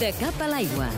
De cap a l'aigua.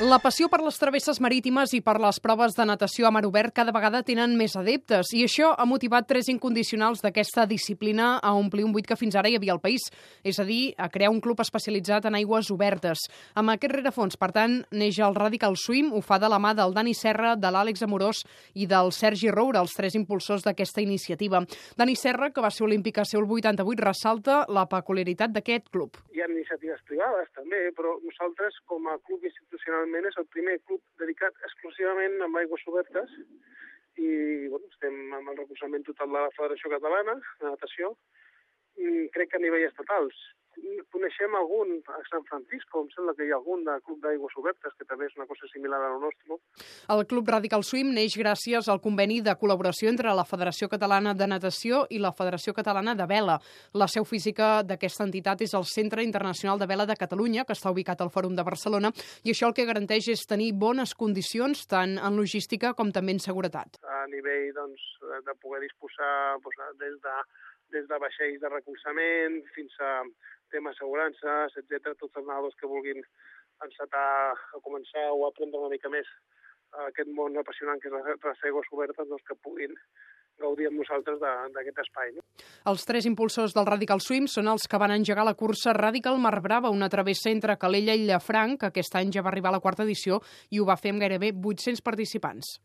La passió per les travesses marítimes i per les proves de natació a mar obert cada vegada tenen més adeptes i això ha motivat tres incondicionals d'aquesta disciplina a omplir un buit que fins ara hi havia al país, és a dir, a crear un club especialitzat en aigües obertes. Amb aquest rerefons, per tant, neix el Radical Swim, ho fa de la mà del Dani Serra, de l'Àlex Amorós i del Sergi Roura, els tres impulsors d'aquesta iniciativa. Dani Serra, que va ser olímpic a Seul 88, ressalta la peculiaritat d'aquest club. Ha iniciatives privades també, però nosaltres com a club institucional actualment és el primer club dedicat exclusivament amb aigües obertes i bueno, estem amb el recolzament total de la Federació Catalana de Natació i crec que a nivell estatals coneixem algun a Sant Francisco, em sembla que hi ha algun de Club d'Aigües Obertes, que també és una cosa similar a la nostra. El Club Radical Swim neix gràcies al conveni de col·laboració entre la Federació Catalana de Natació i la Federació Catalana de Vela. La seu física d'aquesta entitat és el Centre Internacional de Vela de Catalunya, que està ubicat al Fòrum de Barcelona, i això el que garanteix és tenir bones condicions tant en logística com també en seguretat. A nivell doncs, de poder disposar doncs, des de des de vaixells de recolzament fins a temes assegurances, etc. Tots els nedadors que vulguin encetar a començar o aprendre una mica més aquest món apassionant que és les aigües obertes, doncs que puguin gaudir amb nosaltres d'aquest espai. No? Els tres impulsors del Radical Swim són els que van engegar la cursa Radical Mar Brava, una travessa entre Calella i Llafranc, que aquest any ja va arribar a la quarta edició i ho va fer amb gairebé 800 participants.